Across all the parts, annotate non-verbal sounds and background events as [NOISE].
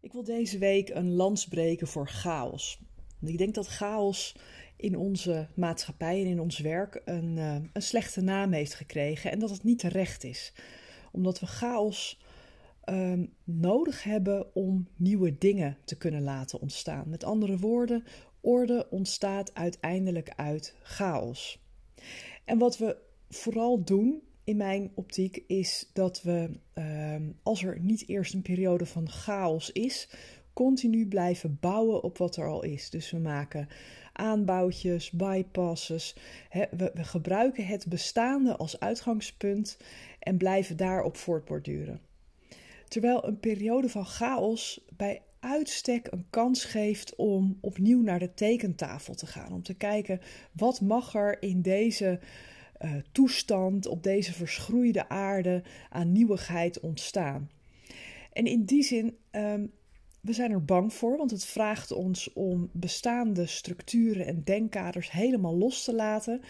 Ik wil deze week een lans breken voor chaos. Ik denk dat chaos in onze maatschappij en in ons werk een, uh, een slechte naam heeft gekregen en dat het niet terecht is. Omdat we chaos um, nodig hebben om nieuwe dingen te kunnen laten ontstaan. Met andere woorden, orde ontstaat uiteindelijk uit chaos. En wat we vooral doen in mijn optiek is dat we, ehm, als er niet eerst een periode van chaos is, continu blijven bouwen op wat er al is. Dus we maken aanbouwtjes, bypasses. we, we gebruiken het bestaande als uitgangspunt en blijven daarop voortborduren. Terwijl een periode van chaos bij uitstek een kans geeft om opnieuw naar de tekentafel te gaan. Om te kijken wat mag er in deze uh, toestand, op deze verschroeide aarde aan nieuwigheid ontstaan. En in die zin, um, we zijn er bang voor, want het vraagt ons om bestaande structuren en denkkaders helemaal los te laten.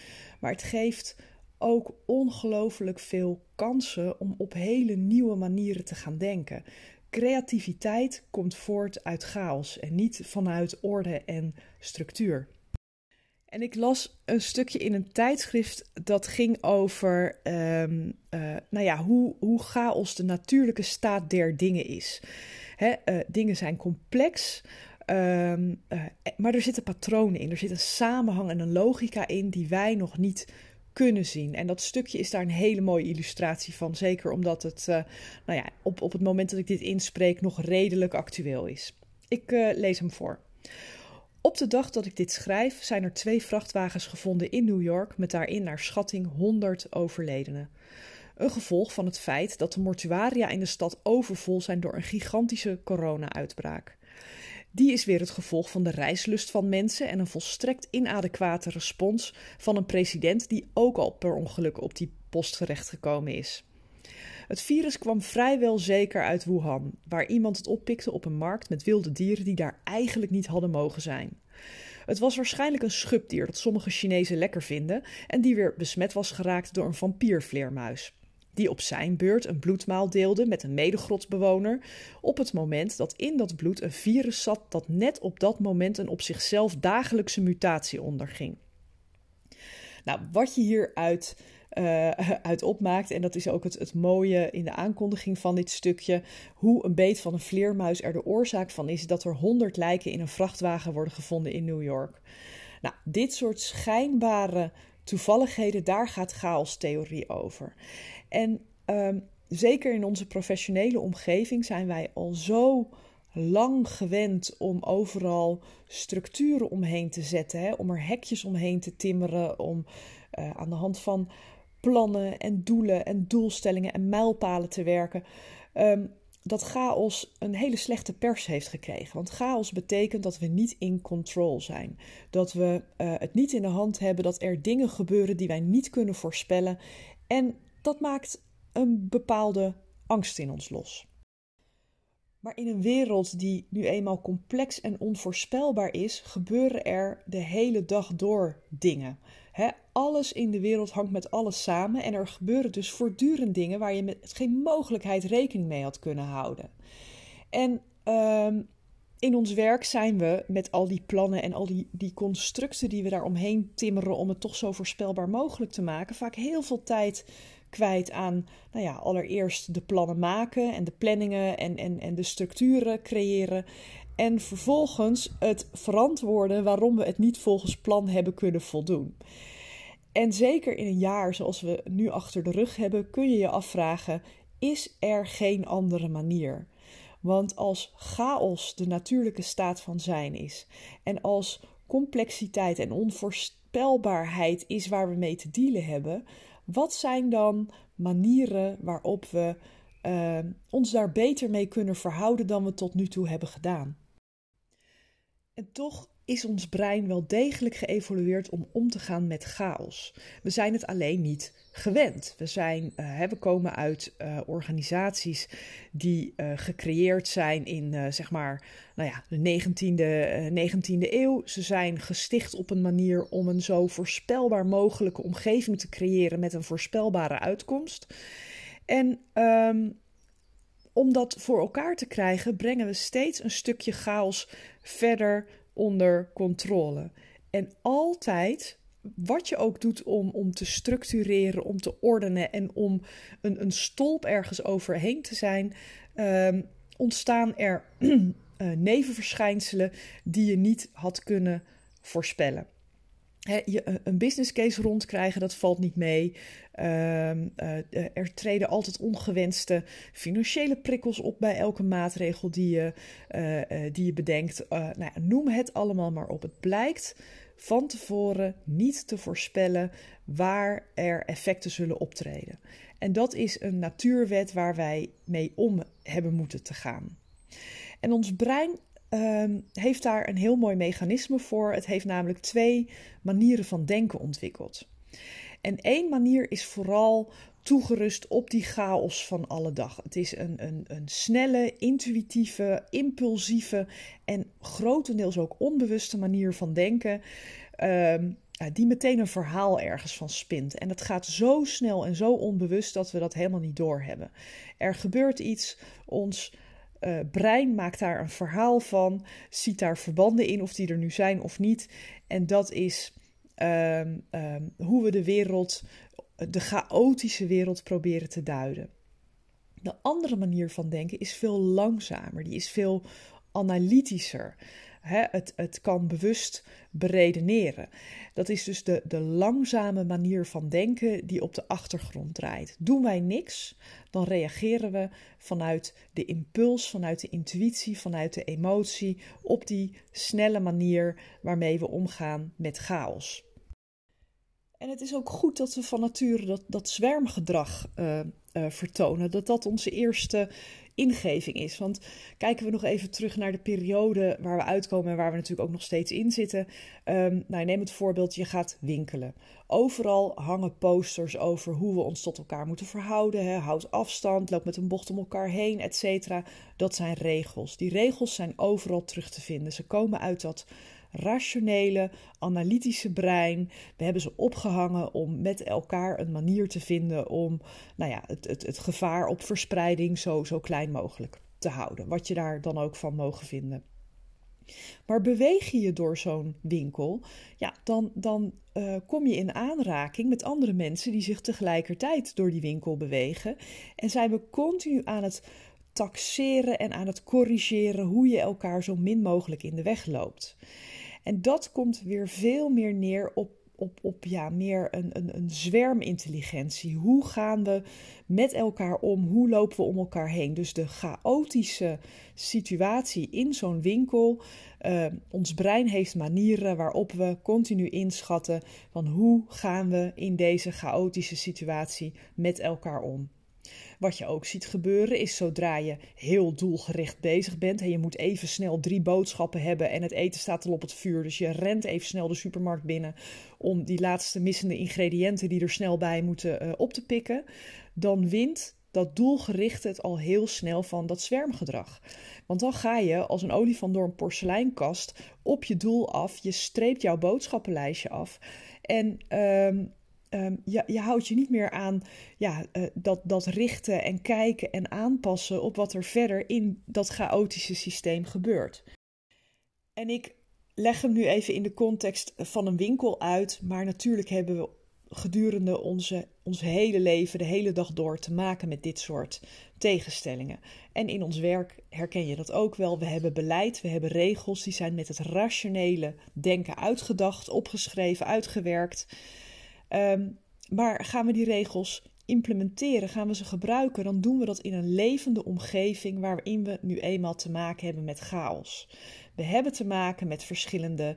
Maar het geeft ook ongelooflijk veel kansen om op hele nieuwe manieren te gaan denken. Creativiteit komt voort uit chaos en niet vanuit orde en structuur. En ik las een stukje in een tijdschrift dat ging over um, uh, nou ja, hoe, hoe chaos de natuurlijke staat der dingen is. Hè, uh, dingen zijn complex, um, uh, maar er zitten patronen in. Er zit een samenhang en een logica in die wij nog niet kunnen zien. En dat stukje is daar een hele mooie illustratie van. Zeker omdat het nou ja, op, op het moment dat ik dit inspreek nog redelijk actueel is. Ik lees hem voor. Op de dag dat ik dit schrijf zijn er twee vrachtwagens gevonden in New York met daarin naar schatting 100 overledenen. Een gevolg van het feit dat de mortuaria in de stad overvol zijn door een gigantische corona-uitbraak. Die is weer het gevolg van de reislust van mensen en een volstrekt inadequate respons van een president die ook al per ongeluk op die post terechtgekomen is. Het virus kwam vrijwel zeker uit Wuhan, waar iemand het oppikte op een markt met wilde dieren die daar eigenlijk niet hadden mogen zijn. Het was waarschijnlijk een schubdier dat sommige Chinezen lekker vinden en die weer besmet was geraakt door een vampiervleermuis. Die op zijn beurt een bloedmaal deelde met een medegrotsbewoner op het moment dat in dat bloed een virus zat dat net op dat moment een op zichzelf dagelijkse mutatie onderging. Nou, wat je hieruit uh, [LAUGHS] uit opmaakt. En dat is ook het, het mooie in de aankondiging van dit stukje. Hoe een beet van een vleermuis er de oorzaak van is dat er honderd lijken in een vrachtwagen worden gevonden in New York. Nou, dit soort schijnbare toevalligheden, daar gaat chaostheorie over. En um, zeker in onze professionele omgeving zijn wij al zo lang gewend om overal structuren omheen te zetten, hè? om er hekjes omheen te timmeren, om uh, aan de hand van plannen en doelen en doelstellingen en mijlpalen te werken. Um, dat chaos een hele slechte pers heeft gekregen. Want chaos betekent dat we niet in control zijn. Dat we uh, het niet in de hand hebben, dat er dingen gebeuren die wij niet kunnen voorspellen. En dat maakt een bepaalde angst in ons los. Maar in een wereld die nu eenmaal complex en onvoorspelbaar is, gebeuren er de hele dag door dingen alles in de wereld hangt met alles samen en er gebeuren dus voortdurend dingen waar je met geen mogelijkheid rekening mee had kunnen houden. En um, in ons werk zijn we met al die plannen en al die, die constructen die we daar omheen timmeren om het toch zo voorspelbaar mogelijk te maken, vaak heel veel tijd kwijt aan, nou ja, allereerst de plannen maken en de planningen en, en, en de structuren creëren. En vervolgens het verantwoorden waarom we het niet volgens plan hebben kunnen voldoen. En zeker in een jaar zoals we nu achter de rug hebben, kun je je afvragen: is er geen andere manier? Want als chaos de natuurlijke staat van zijn is en als complexiteit en onvoorspelbaarheid is waar we mee te dealen hebben, wat zijn dan manieren waarop we uh, ons daar beter mee kunnen verhouden dan we tot nu toe hebben gedaan? En toch is ons brein wel degelijk geëvolueerd om om te gaan met chaos. We zijn het alleen niet gewend. We, zijn, uh, we komen uit uh, organisaties die uh, gecreëerd zijn in zeg maar, nou ja, de 19e, 19e eeuw. Ze zijn gesticht op een manier om een zo voorspelbaar mogelijke omgeving te creëren met een voorspelbare uitkomst. En um, om dat voor elkaar te krijgen, brengen we steeds een stukje chaos verder onder controle. En altijd, wat je ook doet om, om te structureren, om te ordenen en om een, een stolp ergens overheen te zijn, ehm, ontstaan er uh, [CLEARS THROAT] nevenverschijnselen die je niet had kunnen voorspellen. Je, eh, een business case rondkrijgen, dat valt niet mee. Ehm, eh, er treden altijd ongewenste financiële prikkels op bij elke maatregel die je, die je bedenkt. nou noem het allemaal maar op. Het blijkt van tevoren niet te voorspellen waar er effecten zullen optreden. En dat is een natuurwet waar wij mee om hebben moeten te gaan. En ons brein um, heeft daar een heel mooi mechanisme voor. Het heeft namelijk twee manieren van denken ontwikkeld. En één manier is vooral toegerust op die chaos van alle dag. Het is een, een, een snelle, intuïtieve, impulsieve en grotendeels ook onbewuste manier van denken. Um, die meteen een verhaal ergens van spint. En dat gaat zo snel en zo onbewust dat we dat helemaal niet doorhebben. Er gebeurt iets, ons uh, brein maakt daar een verhaal van, ziet daar verbanden in, of die er nu zijn of niet. En dat is um, um, hoe we de wereld, de chaotische wereld, proberen te duiden. De andere manier van denken is veel langzamer, die is veel analytischer. het, het kan bewust beredeneren. Dat is dus de, de langzame manier van denken die op de achtergrond draait. Doen wij niks, dan reageren we vanuit de impuls, vanuit de intuïtie, vanuit de emotie op die snelle manier waarmee we omgaan met chaos. En het is ook goed dat we van nature dat, dat zwermgedrag uh, uh, vertonen. Dat dat onze eerste ingeving is. Want kijken we nog even terug naar de periode waar we uitkomen en waar we natuurlijk ook nog steeds in zitten. Um, nou, neem het voorbeeld, je gaat winkelen. Overal hangen posters over hoe we ons tot elkaar moeten verhouden. Hè. Houd afstand, loop met een bocht om elkaar heen, etc. Dat zijn regels. Die regels zijn overal terug te vinden. Ze komen uit dat rationele, analytische brein. We hebben ze opgehangen om met elkaar een manier te vinden om nou ja, het, het, het gevaar op verspreiding zo, zo klein mogelijk te houden. Wat je daar dan ook van mogen vinden. Maar beweeg je je door zo'n winkel, ja, dan, dan uh, kom je in aanraking met andere mensen die zich tegelijkertijd door die winkel bewegen. En zijn we continu aan het taxeren en aan het corrigeren hoe je elkaar zo min mogelijk in de weg loopt. En dat komt weer veel meer neer op, op, op ja, meer een, een, een zwermintelligentie. Hoe gaan we met elkaar om? Hoe lopen we om elkaar heen? Dus de chaotische situatie in zo'n winkel. Uh, ons brein heeft manieren waarop we continu inschatten van hoe gaan we in deze chaotische situatie met elkaar om. Wat je ook ziet gebeuren is zodra je heel doelgericht bezig bent en je moet even snel drie boodschappen hebben en het eten staat al op het vuur, dus je rent even snel de supermarkt binnen om die laatste missende ingrediënten die er snel bij moeten uh, op te pikken, dan wint dat doelgericht het al heel snel van dat zwermgedrag. Want dan ga je als een olifant door een porseleinkast op je doel af. Je streept jouw boodschappenlijstje af. En um, um, je, je houdt je niet meer aan ja, uh, dat, dat richten en kijken en aanpassen op wat er verder in dat chaotische systeem gebeurt. En ik leg hem nu even in de context van een winkel uit, maar natuurlijk hebben we gedurende onze, ons hele leven, de hele dag door, te maken met dit soort tegenstellingen. En in ons werk herken je dat ook wel. We hebben beleid, we hebben regels, die zijn met het rationele denken uitgedacht, opgeschreven, uitgewerkt. Um, maar gaan we die regels implementeren, gaan we ze gebruiken, dan doen we dat in een levende omgeving waarin we nu eenmaal te maken hebben met chaos. We hebben te maken met verschillende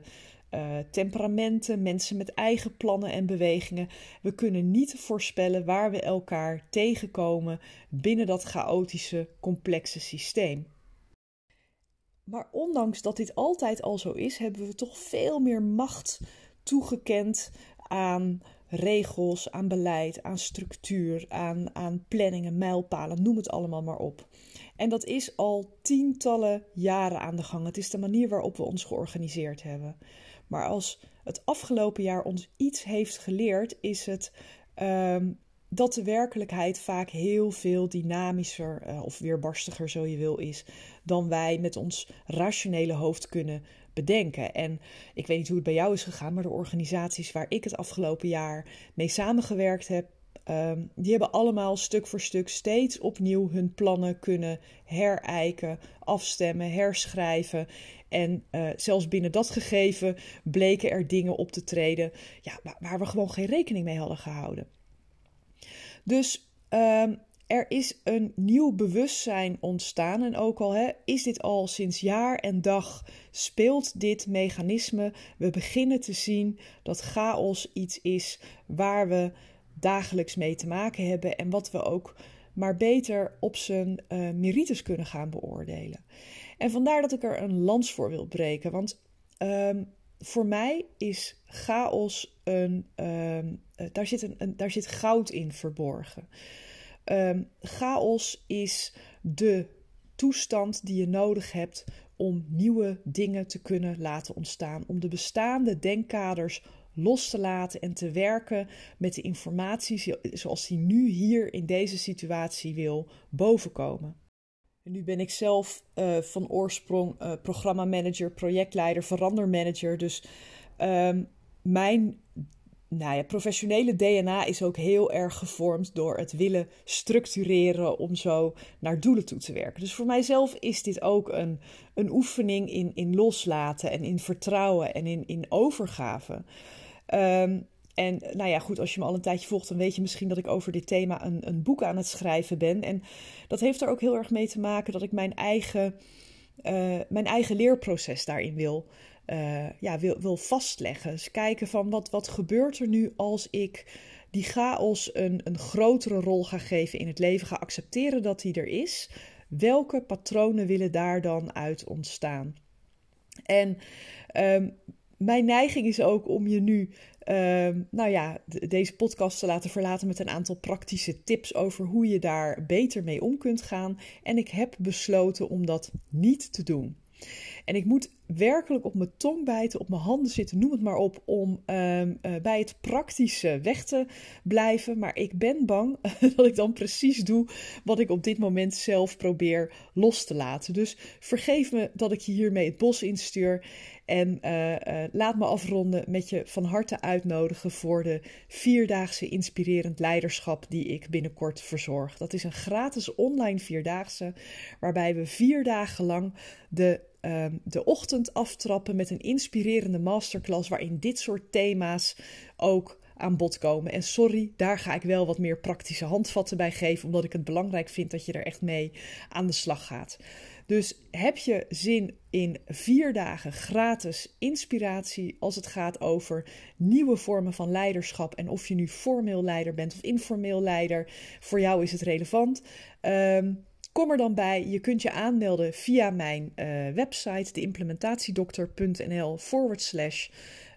uh, temperamenten, mensen met eigen plannen en bewegingen. We kunnen niet voorspellen waar we elkaar tegenkomen binnen dat chaotische, complexe systeem. Maar ondanks dat dit altijd al zo is, hebben we toch veel meer macht toegekend aan regels, aan beleid, aan structuur, aan, aan planningen, mijlpalen, noem het allemaal maar op. En dat is al tientallen jaren aan de gang. Het is de manier waarop we ons georganiseerd hebben. Maar als het afgelopen jaar ons iets heeft geleerd, is het um, dat de werkelijkheid vaak heel veel dynamischer uh, of weerbarstiger, zo je wil, is dan wij met ons rationele hoofd kunnen bedenken. En ik weet niet hoe het bij jou is gegaan, maar de organisaties waar ik het afgelopen jaar mee samengewerkt heb, um, die hebben allemaal stuk voor stuk steeds opnieuw hun plannen kunnen herijken, afstemmen, herschrijven. En uh, zelfs binnen dat gegeven bleken er dingen op te treden ja, waar we gewoon geen rekening mee hadden gehouden. Dus um, er is een nieuw bewustzijn ontstaan. En ook al hè, is dit al sinds jaar en dag speelt dit mechanisme. We beginnen te zien dat chaos iets is waar we dagelijks mee te maken hebben. En wat we ook maar beter op zijn uh, merites kunnen gaan beoordelen. En vandaar dat ik er een lans voor wil breken. Want um, voor mij is chaos een. Um, daar, zit een, daar zit goud in verborgen. Um, chaos is de toestand die je nodig hebt om nieuwe dingen te kunnen laten ontstaan. Om de bestaande denkkaders los te laten en te werken met de informatie zoals die nu hier in deze situatie wil bovenkomen. En nu ben ik zelf uh, van oorsprong uh, programmamanager, projectleider, verandermanager. Dus um, mijn nou ja, professionele DNA is ook heel erg gevormd door het willen structureren om zo naar doelen toe te werken. Dus voor mijzelf is dit ook een, een oefening in, in loslaten en in vertrouwen en in, in overgave. Um, en nou ja, goed, als je me al een tijdje volgt, dan weet je misschien dat ik over dit thema een, een boek aan het schrijven ben. En dat heeft er ook heel erg mee te maken dat ik mijn eigen, uh, mijn eigen leerproces daarin wil uh, ja, wil, wil vastleggen. Dus kijken van wat, wat gebeurt er nu als ik die chaos een, een grotere rol ga geven in het leven, ga accepteren dat die er is. Welke patronen willen daar dan uit ontstaan? En um, mijn neiging is ook om je nu, um, nou ja, deze podcast te laten verlaten met een aantal praktische tips over hoe je daar beter mee om kunt gaan. En ik heb besloten om dat niet te doen. En ik moet werkelijk op mijn tong bijten, op mijn handen zitten, noem het maar op, om um, uh, bij het praktische weg te blijven. Maar ik ben bang [LAUGHS] dat ik dan precies doe wat ik op dit moment zelf probeer los te laten. Dus vergeef me dat ik je hiermee het bos instuur. En uh, uh, laat me afronden met je van harte uitnodigen voor de vierdaagse inspirerend leiderschap die ik binnenkort verzorg. Dat is een gratis online vierdaagse waarbij we vier dagen lang de um, de ochtend aftrappen met een inspirerende masterclass waarin dit soort thema's ook aan bod komen. En sorry, daar ga ik wel wat meer praktische handvatten bij geven, omdat ik het belangrijk vind dat je er echt mee aan de slag gaat. Dus heb je zin in vier dagen gratis inspiratie als het gaat over nieuwe vormen van leiderschap en of je nu formeel leider bent of informeel leider, voor jou is het relevant. Um, Kom er dan bij. Je kunt je aanmelden via mijn uh, website, deimplementatiedokter.nl forward slash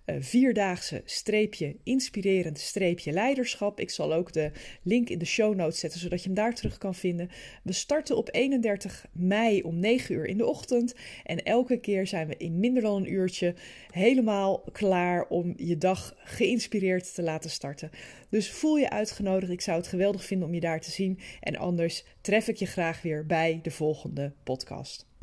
uh, vierdaagse streepje inspirerend streepje leiderschap. Ik zal ook de link in de show notes zetten, zodat je hem daar terug kan vinden. We starten op 31 mei om 9 uur in de ochtend. En elke keer zijn we in minder dan een uurtje helemaal klaar om je dag geïnspireerd te laten starten. Dus voel je uitgenodigd. Ik zou het geweldig vinden om je daar te zien. En anders tref ik je graag weer bij de volgende podcast.